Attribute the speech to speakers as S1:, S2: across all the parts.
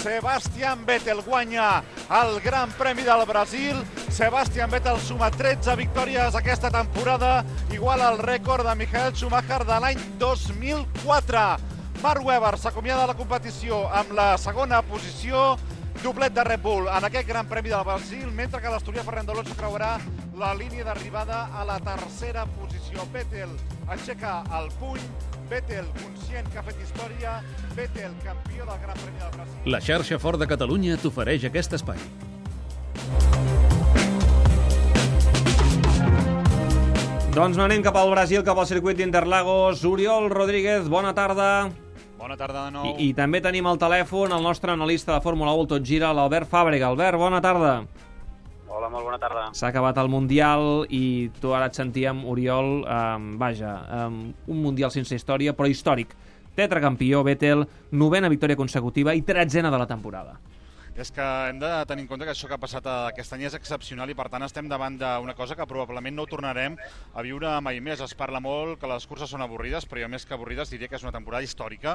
S1: Sebastián Vettel guanya el Gran Premi del Brasil. Sebastián Vettel suma 13 victòries aquesta temporada, igual al rècord de Michael Schumacher de l'any 2004. Mark Webber s'acomiada de la competició amb la segona posició, doblet de Red Bull en aquest Gran Premi del Brasil, mentre que l'Asturià Fernando Alonso creuarà la línia d'arribada a la tercera posició. Vettel aixeca el puny, Vettel conscient que ha fet història, Vettel campió del Gran Premi del Brasil.
S2: La xarxa Fort de Catalunya t'ofereix aquest espai.
S3: Doncs no anem cap al Brasil, cap al circuit d'Interlagos. Oriol Rodríguez, bona tarda.
S1: Bona tarda de nou.
S3: I, I també tenim al telèfon el nostre analista de Fórmula 1 Tot Gira, l'Albert Fàbrega. Albert, bona tarda.
S4: Hola, molt bona tarda.
S3: S'ha acabat el Mundial i tu ara et sentíem, Oriol, um, vaja, um, un Mundial sense història, però històric. Tetracampió, Vettel, novena victòria consecutiva i tretzena de la temporada.
S1: És que hem de tenir en compte que això que ha passat aquest any és excepcional i per tant estem davant d'una cosa que probablement no tornarem a viure mai més. Es parla molt que les curses són avorrides, però jo més que avorrides diria que és una temporada històrica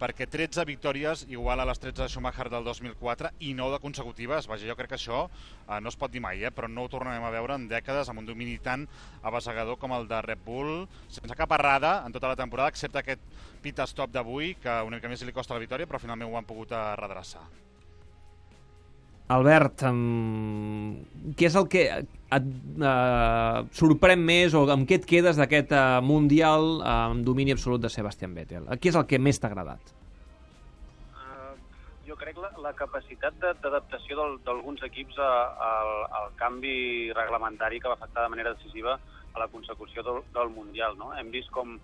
S1: perquè 13 victòries igual a les 13 de Schumacher del 2004 i 9 de consecutives. Vaja, jo crec que això eh, no es pot dir mai, eh, però no ho tornarem a veure en dècades amb un domini tan abasegador com el de Red Bull, sense cap errada en tota la temporada, excepte aquest pit stop d'avui, que una mica més li costa la victòria, però finalment ho han pogut eh, redreçar.
S3: Albert, um, què és el que et uh, sorprèn més o amb què et quedes d'aquest uh, Mundial uh, amb domini absolut de Sebastian Vettel? Què és el que més t'ha agradat?
S4: Uh, jo crec la, la capacitat d'adaptació d'alguns equips a, a, al canvi reglamentari que va afectar de manera decisiva a la consecució del, del Mundial. No? Hem vist com,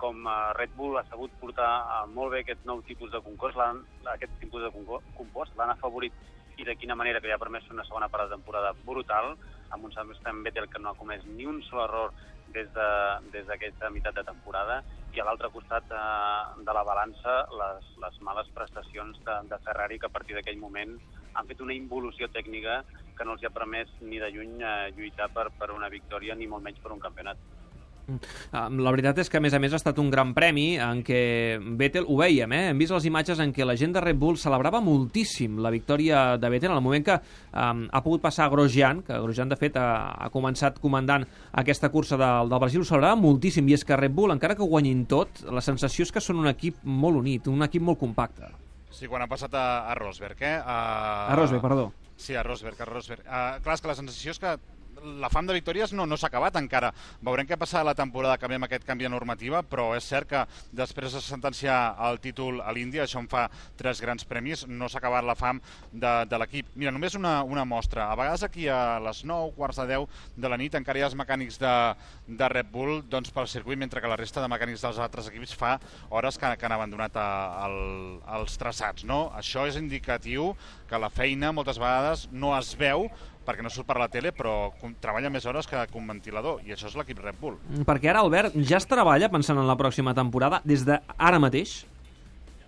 S4: com Red Bull ha sabut portar molt bé aquest nou tipus de concurs, aquest tipus de compost, l'han afavorit i de quina manera que li ha permès una segona part de temporada brutal, amb un Sebastian Vettel que no ha comès ni un sol error des d'aquesta de, des meitat de temporada, i a l'altre costat de, eh, de la balança les, les males prestacions de, de Ferrari que a partir d'aquell moment han fet una involució tècnica que no els ha permès ni de lluny eh, lluitar per, per una victòria ni molt menys per un campionat.
S3: La veritat és que, a més a més, ha estat un gran premi en què Vettel, ho veiem, eh? hem vist les imatges en què la gent de Red Bull celebrava moltíssim la victòria de Vettel en el moment que um, ha pogut passar a Grosjean, que Grosjean, de fet, ha, ha començat comandant aquesta cursa del, del Brasil, ho celebrava moltíssim, i és que Red Bull, encara que guanyin tot, la sensació és que són un equip molt unit, un equip molt compacte.
S1: Sí, quan ha passat a, a Rosberg, eh? A,
S3: a Rosberg, perdó.
S1: Sí, a Rosberg, a Rosberg. Uh, clar, és que la sensació és que la fam de victòries no, no s'ha acabat encara. Veurem què passa a la temporada que ve amb aquest canvi de normativa, però és cert que després de sentenciar el títol a l'Índia, això en fa tres grans premis, no s'ha acabat la fam de, de l'equip. Mira, només una, una mostra. A vegades aquí a les 9, quarts de 10 de la nit encara hi ha els mecànics de, de Red Bull doncs, pel circuit, mentre que la resta de mecànics dels altres equips fa hores que, que han abandonat a, a, els traçats. No? Això és indicatiu que la feina moltes vegades no es veu perquè no surt per la tele, però treballa més hores que un ventilador, i això és l'equip Red Bull.
S3: Mm, perquè ara, Albert, ja es treballa pensant en la pròxima temporada des de ara mateix?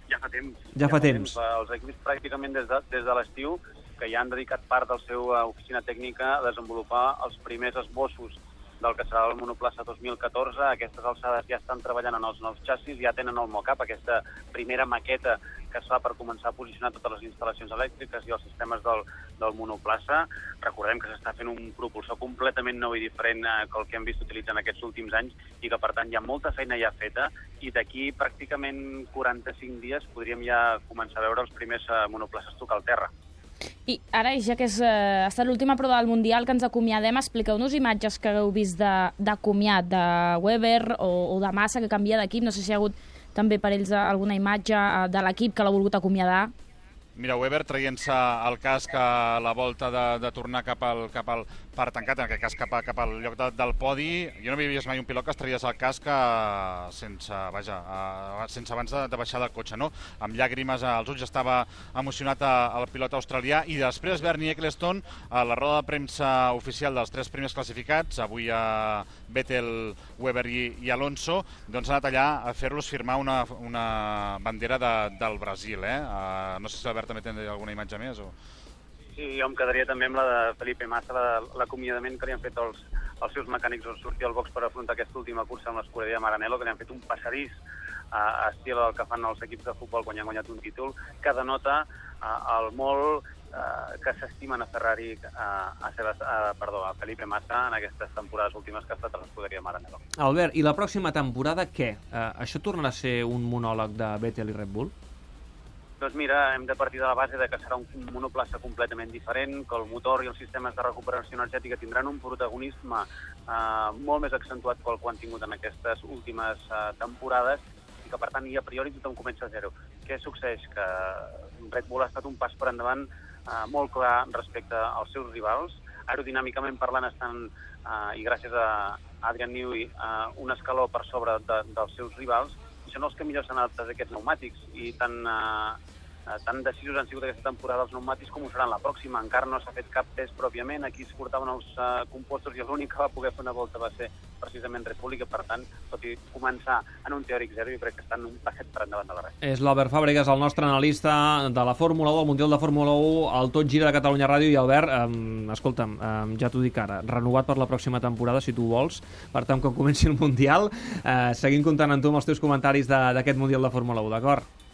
S4: Ja fa temps.
S3: Ja, ja fa, fa temps. temps.
S4: Els equips pràcticament des de, des de l'estiu que ja han dedicat part del seu uh, oficina tècnica a desenvolupar els primers esbossos del que serà el monoplaça 2014. A aquestes alçades ja estan treballant en els nous xassis, ja tenen el mock-up, aquesta primera maqueta que es fa per començar a posicionar totes les instal·lacions elèctriques i els sistemes del, del monoplaça. Recordem que s'està fent un propulsor completament nou i diferent eh, que el que hem vist utilitzant aquests últims anys i que, per tant, hi ha molta feina ja feta i d'aquí pràcticament 45 dies podríem ja començar a veure els primers eh, monoplaces tocar al terra.
S5: I ara, ja que és, eh, ha estat l'última prova del Mundial que ens acomiadem, expliqueu-nos imatges que heu vist d'acomiat de, de Weber o, o de Massa que canvia d'equip. No sé si hi ha hagut també per ells alguna imatge eh, de l'equip que l'ha volgut acomiadar.
S1: Mira, Weber traient-se el casc a la volta de, de tornar cap al, cap al, per tancat, en aquest cas cap, a, cap al lloc de, del podi. Jo no havia vist mai un pilot que es traies el casc eh, sense, vaja, uh, sense abans de, de baixar del cotxe, no? Amb llàgrimes als ulls estava emocionat el pilot australià i després Bernie Eccleston a la roda de premsa oficial dels tres primers classificats, avui a Vettel, Weber i, i Alonso, doncs ha anat allà a fer-los firmar una, una bandera de, del Brasil, eh? Uh, no sé si l'Albert també té alguna imatge més o...
S4: Sí, jo em quedaria també amb la de Felipe Massa, l'acomiadament que li han fet els, els seus mecànics on sortir al box per afrontar aquesta última cursa amb l'escuderia Maranello, que li han fet un passadís uh, estil el que fan els equips de futbol quan ja han guanyat un títol, que denota uh, el molt que s'estimen a Ferrari, uh, a, Sebas, uh, perdó, a Felipe Massa en aquestes temporades últimes que ha estat a l'escuderia Maranello.
S3: Albert, i la pròxima temporada què? Uh, això tornarà a ser un monòleg de Vettel i Red Bull?
S4: Doncs mira, hem de partir de la base de que serà un monoplaça completament diferent, que el motor i els sistemes de recuperació energètica tindran un protagonisme eh, molt més accentuat que el que han tingut en aquestes últimes eh, temporades i que, per tant, i a priori tothom comença a zero. Què succeeix? Que Red Bull ha estat un pas per endavant eh, molt clar respecte als seus rivals. Aerodinàmicament parlant, estan, eh, i gràcies a Adrian Newey, eh, un escaló per sobre de, dels seus rivals, són els que millor s'han adaptat a aquests pneumàtics i tan, eh, tan decisos han sigut aquesta temporada els pneumàtics com ho seran la pròxima. Encara no s'ha fet cap test pròpiament, aquí es portaven els uh, compostos i l'únic que va poder fer una volta va ser precisament que, per tant, tot i començar en un teòric zero, jo crec que estan un passet per endavant de la resta.
S3: És l'Albert Fàbregas, el nostre analista de la Fórmula 1, el Mundial de Fórmula 1, al Tot Gira de Catalunya Ràdio, i Albert, um, escolta'm, um, ja t'ho dic ara, renovat per la pròxima temporada, si tu vols, per tant, quan comenci el Mundial, uh, seguim comptant amb tu amb els teus comentaris d'aquest Mundial de Fórmula 1, d'acord?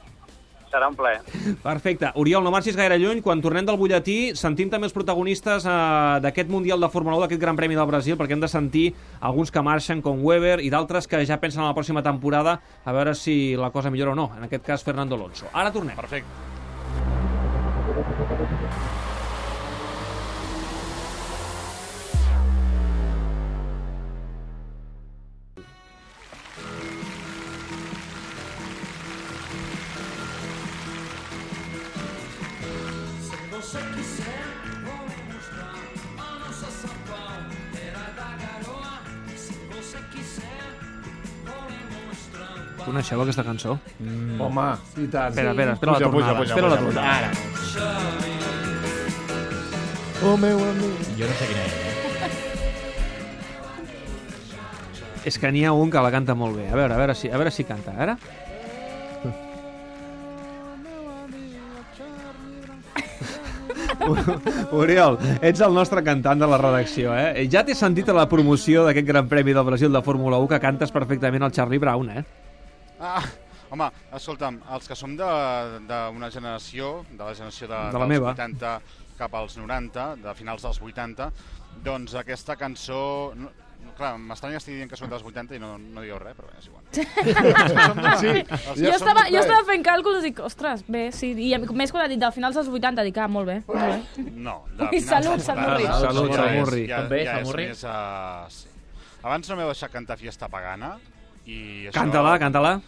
S4: Serà un plaer.
S3: Perfecte. Oriol, no marxis gaire lluny. Quan tornem del butlletí, sentim també els protagonistes eh, d'aquest Mundial de Fórmula 1, d'aquest Gran Premi del Brasil, perquè hem de sentir alguns que marxen, com Weber, i d'altres que ja pensen en la pròxima temporada, a veure si la cosa millora o no. En aquest cas, Fernando Alonso. Ara tornem.
S1: Perfecte.
S3: Coneixeu aquesta cançó?
S6: Mm. Home, i tant.
S3: Espera, espera, espera la
S6: Puja,
S3: tornada.
S6: puja,
S3: espera la
S6: puja,
S3: tornada.
S6: Ara. Oh, meu amic.
S7: Jo no sé quina és, eh?
S3: És que n'hi ha un que la canta molt bé. A veure, a veure si, a veure si canta. A veure. Oriol, ets el nostre cantant de la redacció, eh? Ja t'he sentit a la promoció d'aquest Gran Premi del Brasil de Fórmula 1 que cantes perfectament el Charlie Brown, eh?
S1: Ah, home, escolta'm, els que som d'una generació, de la generació de,
S3: De la
S1: dels
S3: meva.
S1: 80 cap als 90, de finals dels 80, doncs aquesta cançó... No, clar, m'estranya que estigui dient que són dels 80 i no, no digueu res, però bé, és igual.
S6: Sí,
S5: Jo estava,
S1: de-
S5: jo estava fent càlculs i dic, ostres, bé, sí. I a més quan ha dit de finals dels 80, dic, ah, molt bé, molt bé.
S1: No, de
S5: Ui,
S1: finals
S5: salut,
S1: dels
S5: Salmurri.
S1: 80,
S3: Salut,
S1: ja és-
S3: Salmurri.
S1: Ja,
S7: També,
S1: ja és més... Uh, sí. Abans no m'heu deixat cantar Fiesta Pagana i això...
S3: Cántala, cántala.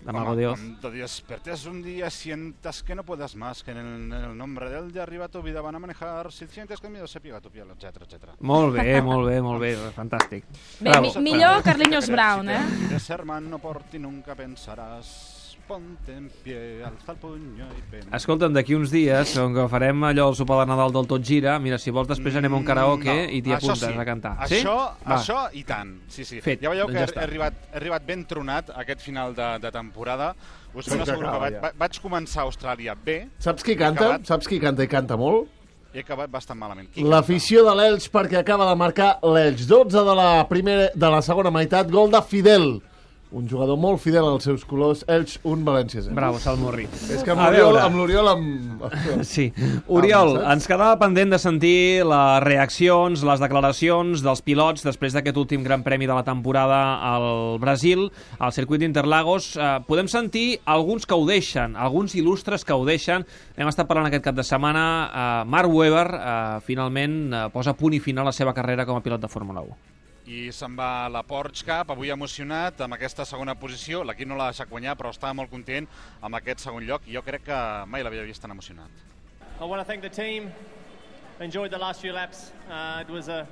S3: De
S1: Como-
S3: Mago Dios.
S1: Cuando despertes un día sientas que no puedas más, que en el, en el nombre del de arriba tu vida van a manejar, si sientes que el miedo se pega a tu piel, etcétera, etcétera.
S3: Molt bé, molt bé, molt bé, fantàstic.
S5: Bé, mi, millor Carlinhos Brown, eh?
S1: Si te ser hermano por ti nunca pensarás, ponte en pie, alza el puño y ven.
S3: Escolta'm, d'aquí uns dies, on que farem allò el sopar de Nadal del Tot Gira, mira, si vols després anem a un karaoke
S1: Mm, no,
S3: i t'hi apuntes
S1: sí.
S3: a cantar.
S1: Això,
S3: sí? Va.
S1: això i tant. Sí, sí.
S3: Fet,
S1: Ja veieu
S3: doncs
S1: que
S3: ja
S1: he, he, arribat, he arribat ben tronat aquest final de, de temporada. Us ben
S6: Sí,
S1: asseguro que
S6: acaba,
S1: vaig,
S6: ja.
S1: vaig començar a Austràlia bé
S6: Saps qui canta?
S1: Acabat.
S6: Saps qui canta i canta molt?
S1: i he acabat bastant malament.
S6: L'afició de l'Elx perquè acaba de marcar l'Elx 12 de la, primera, de la segona meitat, gol de Fidel. Un jugador molt fidel als seus colors, Elx 1, València 0.
S3: Bravo, Salmurri.
S6: És que amb l'Oriol, amb l'Oriol amb...
S3: Sí. Oriol,
S6: saps?
S3: ens quedava pendent de sentir les reaccions, les declaracions dels pilots després d'aquest últim gran premi de la temporada al Brasil, al circuit d'Interlagos. Eh, podem sentir alguns que ho deixen, alguns il·lustres que ho deixen. Hem estat parlant aquest cap de setmana. Eh, Mark Webber eh, finalment eh, posa punt i final a la seva carrera com a pilot de Fórmula 1.
S1: I se'n va a la Porsche Cup, avui emocionat amb aquesta segona posició. L'equip no l'ha deixat guanyar, però estava molt content amb aquest segon lloc i jo crec que mai l'havia vist tan emocionat.
S8: I want to thank the team. Enjoyed the last few laps. Uh, it was a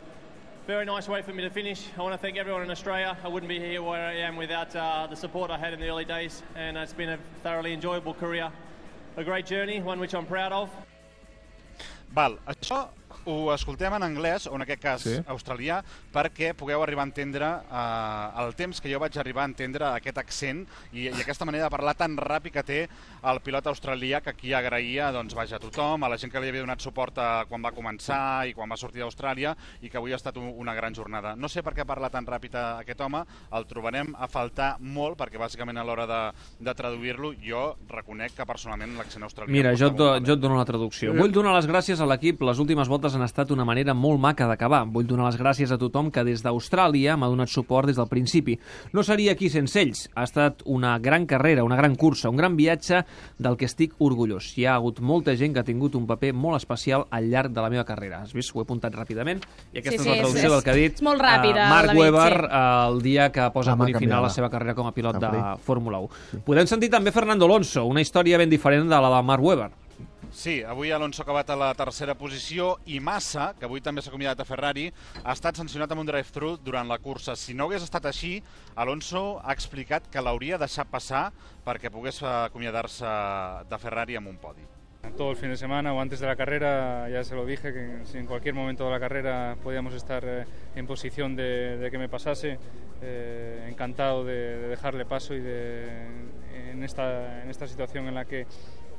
S8: very nice way for me to finish. I want to thank everyone in Australia. I wouldn't be here where I am without uh, the support I had in the early days, and it's been a thoroughly enjoyable career. A great journey, one which I'm proud of.
S1: Val, això ho escoltem en anglès, o en aquest cas
S6: Sí.
S1: australià, perquè pugueu arribar a entendre eh, el temps que jo vaig arribar a entendre aquest accent i, i aquesta manera de parlar tan ràpid que té el pilot australià, que aquí agraïa doncs, vaja, a tothom, a la gent que li havia donat suport a, quan va començar i quan va sortir d'Austràlia i que avui ha estat un, una gran jornada. No sé per què parla tan ràpid a, aquest home, el trobarem a faltar molt, perquè bàsicament a l'hora de, de traduir-lo jo reconec que personalment l'accent australià...
S3: Mira, jo et, jo et dono la traducció. Vull donar les gràcies a l'equip. Les últimes voltes han estat una manera molt maca d'acabar. Vull donar les gràcies a tothom que des d'Austràlia m'ha donat suport des del principi. No seria aquí sense ells. Ha estat una gran carrera, una gran cursa, un gran viatge del que estic orgullós. Hi ha hagut molta gent que ha tingut un paper molt especial al llarg de la meva carrera. Has vist? Ho he apuntat ràpidament. I aquesta
S5: Sí,
S3: és
S5: sí,
S3: la
S5: és-
S3: traducció
S5: és-
S3: del que ha dit
S5: és molt ràpida,
S3: eh, Marc
S5: David,
S3: Webber
S5: sí.
S3: el dia que posa
S6: La
S3: a punt i final la seva carrera com a pilot de. Fórmula 1. Podem sentir també Fernando Alonso, una història ben diferent de la de Marc Webber.
S1: Sí, avui Alonso ha acabat a la tercera posició i Massa, que avui també s'ha acomiadat a Ferrari, ha estat sancionat amb un drive-thru durant la cursa. Si no hagués estat així, Alonso ha explicat que l'hauria deixat passar perquè pogués acomiadar-se de Ferrari amb un podi.
S7: Todo el fin de semana o antes de la carrera ya se lo dije que si en cualquier momento de la carrera podíamos estar eh, en posición de, de que me pasase, eh, encantado de, de dejarle paso y de, en, esta, en esta situación en la que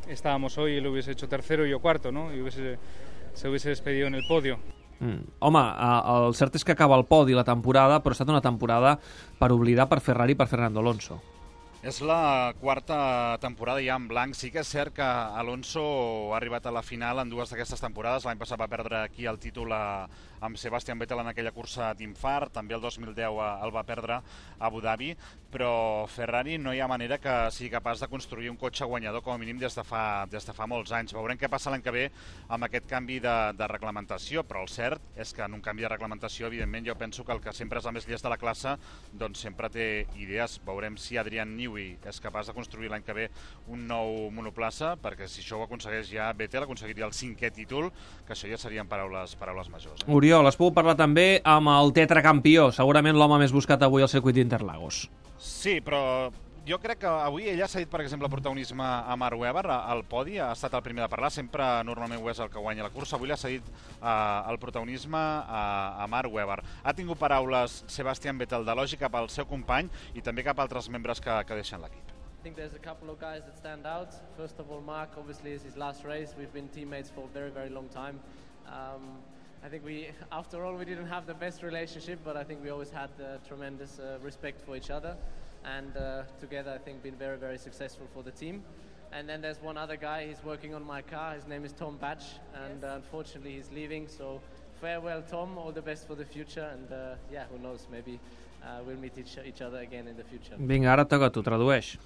S7: estábamos hoy él hubiese hecho tercero y yo cuarto, ¿no? Y hubiese, se hubiese despedido en el podio.
S3: Mm. Home, eh, el cert és que acaba el podi la temporada, però ha estat una temporada per oblidar per Ferrari i per Fernando Alonso.
S1: És la quarta temporada ja en blanc. Sí que és cert que Alonso ha arribat a la final en dues d'aquestes temporades. L'any passat va perdre aquí el títol a, amb Sebastian Vettel en aquella cursa d'Infart, també el 2010 a- el va perdre a Abu Dhabi, però Ferrari no hi ha manera que sigui capaç de construir un cotxe guanyador com a mínim des de fa, des de fa molts anys. Veurem què passa l'any que ve amb aquest canvi de, de reglamentació, però el cert és que en un canvi de reglamentació, evidentment, jo penso que el que sempre és el més llest de la classe doncs sempre té idees. Veurem si Adrian Newey és capaç de construir l'any que ve un nou monoplaça, perquè si això ho aconsegueix ja Vettel, aconseguiria el cinquè títol, que això ja serien paraules, paraules majors. Eh?
S3: Oriol, has pogut parlar també amb el tetracampió, segurament l'home més buscat avui al circuit d'Interlagos.
S1: Sí, però jo crec que avui ella s'ha dit, per exemple, protagonisme a Mark Webber al podi, ha estat el primer de parlar, sempre normalment ho és el que guanya la cursa, avui l'ha cedit eh, el protagonisme a, a Mark Webber. Ha tingut paraules Sebastian Vettel d'elogi cap al seu company i també cap a altres membres que, que deixen l'equip.
S9: I think there's a couple of guys that stand out. First of all, Mark, obviously, is his last race. We've been teammates for a very, very long time. Um, I think we, after all, we didn't have the best relationship, but I think we always had uh, tremendous uh, respect for each other. And uh, together, I think, been very, very successful for the team. And then there's one other guy, he's working on my car. His name is Tom Batch, and uh, unfortunately, he's leaving. So, farewell, Tom. All the best for the future. And uh, yeah, who knows, maybe uh, we'll meet each, each other again in the future.
S3: Vinga, ara toca tu, tradueix.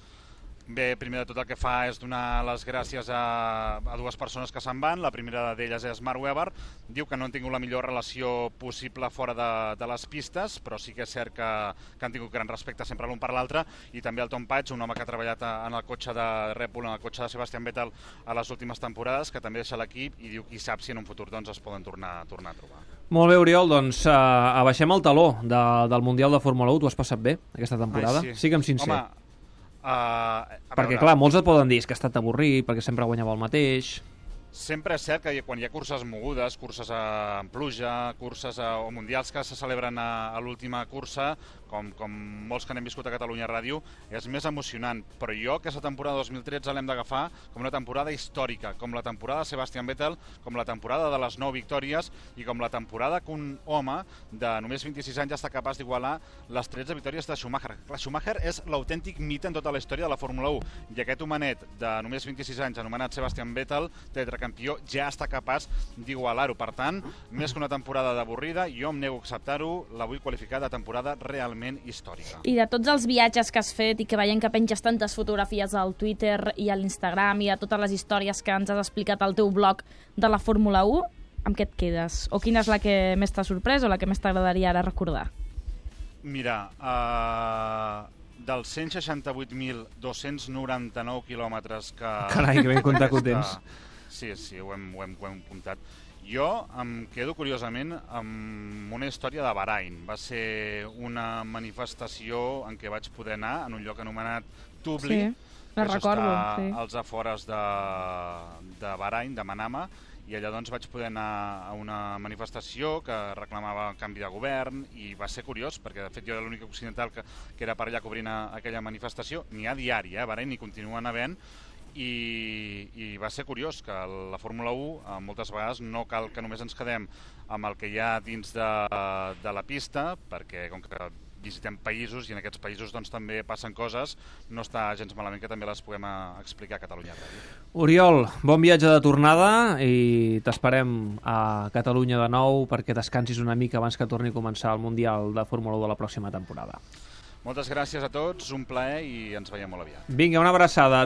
S1: Bé, primer de tot el que fa és donar les gràcies a, a dues persones que se'n van. La primera d'elles és Mark Webber. Diu que no han tingut la millor relació possible fora de, de les pistes, però sí que és cert que, que han tingut gran respecte sempre l'un per l'altre. I també el Tom Patch, un home que ha treballat a- en el cotxe de Red Bull, en el cotxe de Sebastian Vettel a les últimes temporades, que també deixa l'equip i diu qui sap si en un futur doncs, es poden tornar, tornar a trobar.
S3: Molt bé, Oriol, doncs uh, abaixem el taló de, del Mundial de Fórmula 1. Tu has passat bé aquesta temporada?
S1: Ai, sí.
S3: Sigue'm sincer.
S1: Home, uh,
S3: perquè,
S1: veure,
S3: clar, molts et poden dir "És que ha estat avorrit, perquè sempre guanyava el mateix...
S1: Sempre és cert que quan hi ha curses mogudes, curses en pluja, curses a, o mundials que se celebren a, a l'última cursa, com, com molts que n'hem viscut a Catalunya Ràdio, és més emocionant. Però jo aquesta temporada 2013 l'hem d'agafar com una temporada històrica, com la temporada de Sebastian Vettel, com la temporada de les 9 victòries i com la temporada que un home de només 26 anys ja està capaç d'igualar les 13 victòries de Schumacher. Clar, Schumacher és l'autèntic mite en tota la història de la Fórmula 1 i aquest homenet de només 26 anys anomenat Sebastian Vettel, tetracampió, ja està capaç d'igualar-ho. Per tant, més que una temporada d'avorrida, jo em nego a acceptar-ho, la vull qualificar de temporada realment històrica.
S5: I de tots els viatges que has fet i que veiem que penges tantes fotografies al Twitter i a l'Instagram i a totes les històries que ens has explicat al teu blog de la Fórmula 1, amb què et quedes? O quina és la que més t'ha sorprès o la que més t'agradaria ara recordar?
S1: Mira, uh, dels 168.299 quilòmetres que...
S3: Carai, que ben comptat que tens.
S1: Sí, sí, ho hem, ho hem, ho hem comptat. Jo em quedo, curiosament, amb una història de Bahrain. Va ser una manifestació en què vaig poder anar en un lloc anomenat Tubli,
S5: Sí, la
S1: que això
S5: recordo,
S1: està
S5: sí.
S1: als afores de, de Bahrain, de Manama, i allà doncs vaig poder anar a una manifestació que reclamava canvi de govern i va ser curiós perquè de fet jo era l'únic occidental que, que era per allà cobrint a, aquella manifestació, n'hi ha diari, eh, a Bahrein n'hi continuen havent i, i va ser curiós que la Fórmula 1 eh, moltes vegades no cal que només ens quedem amb el que hi ha dins de, de la pista perquè com que visitem països i en aquests països doncs, també passen coses, no està gens malament que també les puguem eh, explicar a Catalunya Ràdio.
S3: Oriol, bon viatge de tornada i t'esperem a Catalunya de nou perquè descansis una mica abans que torni a començar el Mundial de Fórmula 1 de la pròxima temporada.
S1: Moltes gràcies a tots, un plaer i ens veiem molt aviat.
S3: Vinga, una abraçada.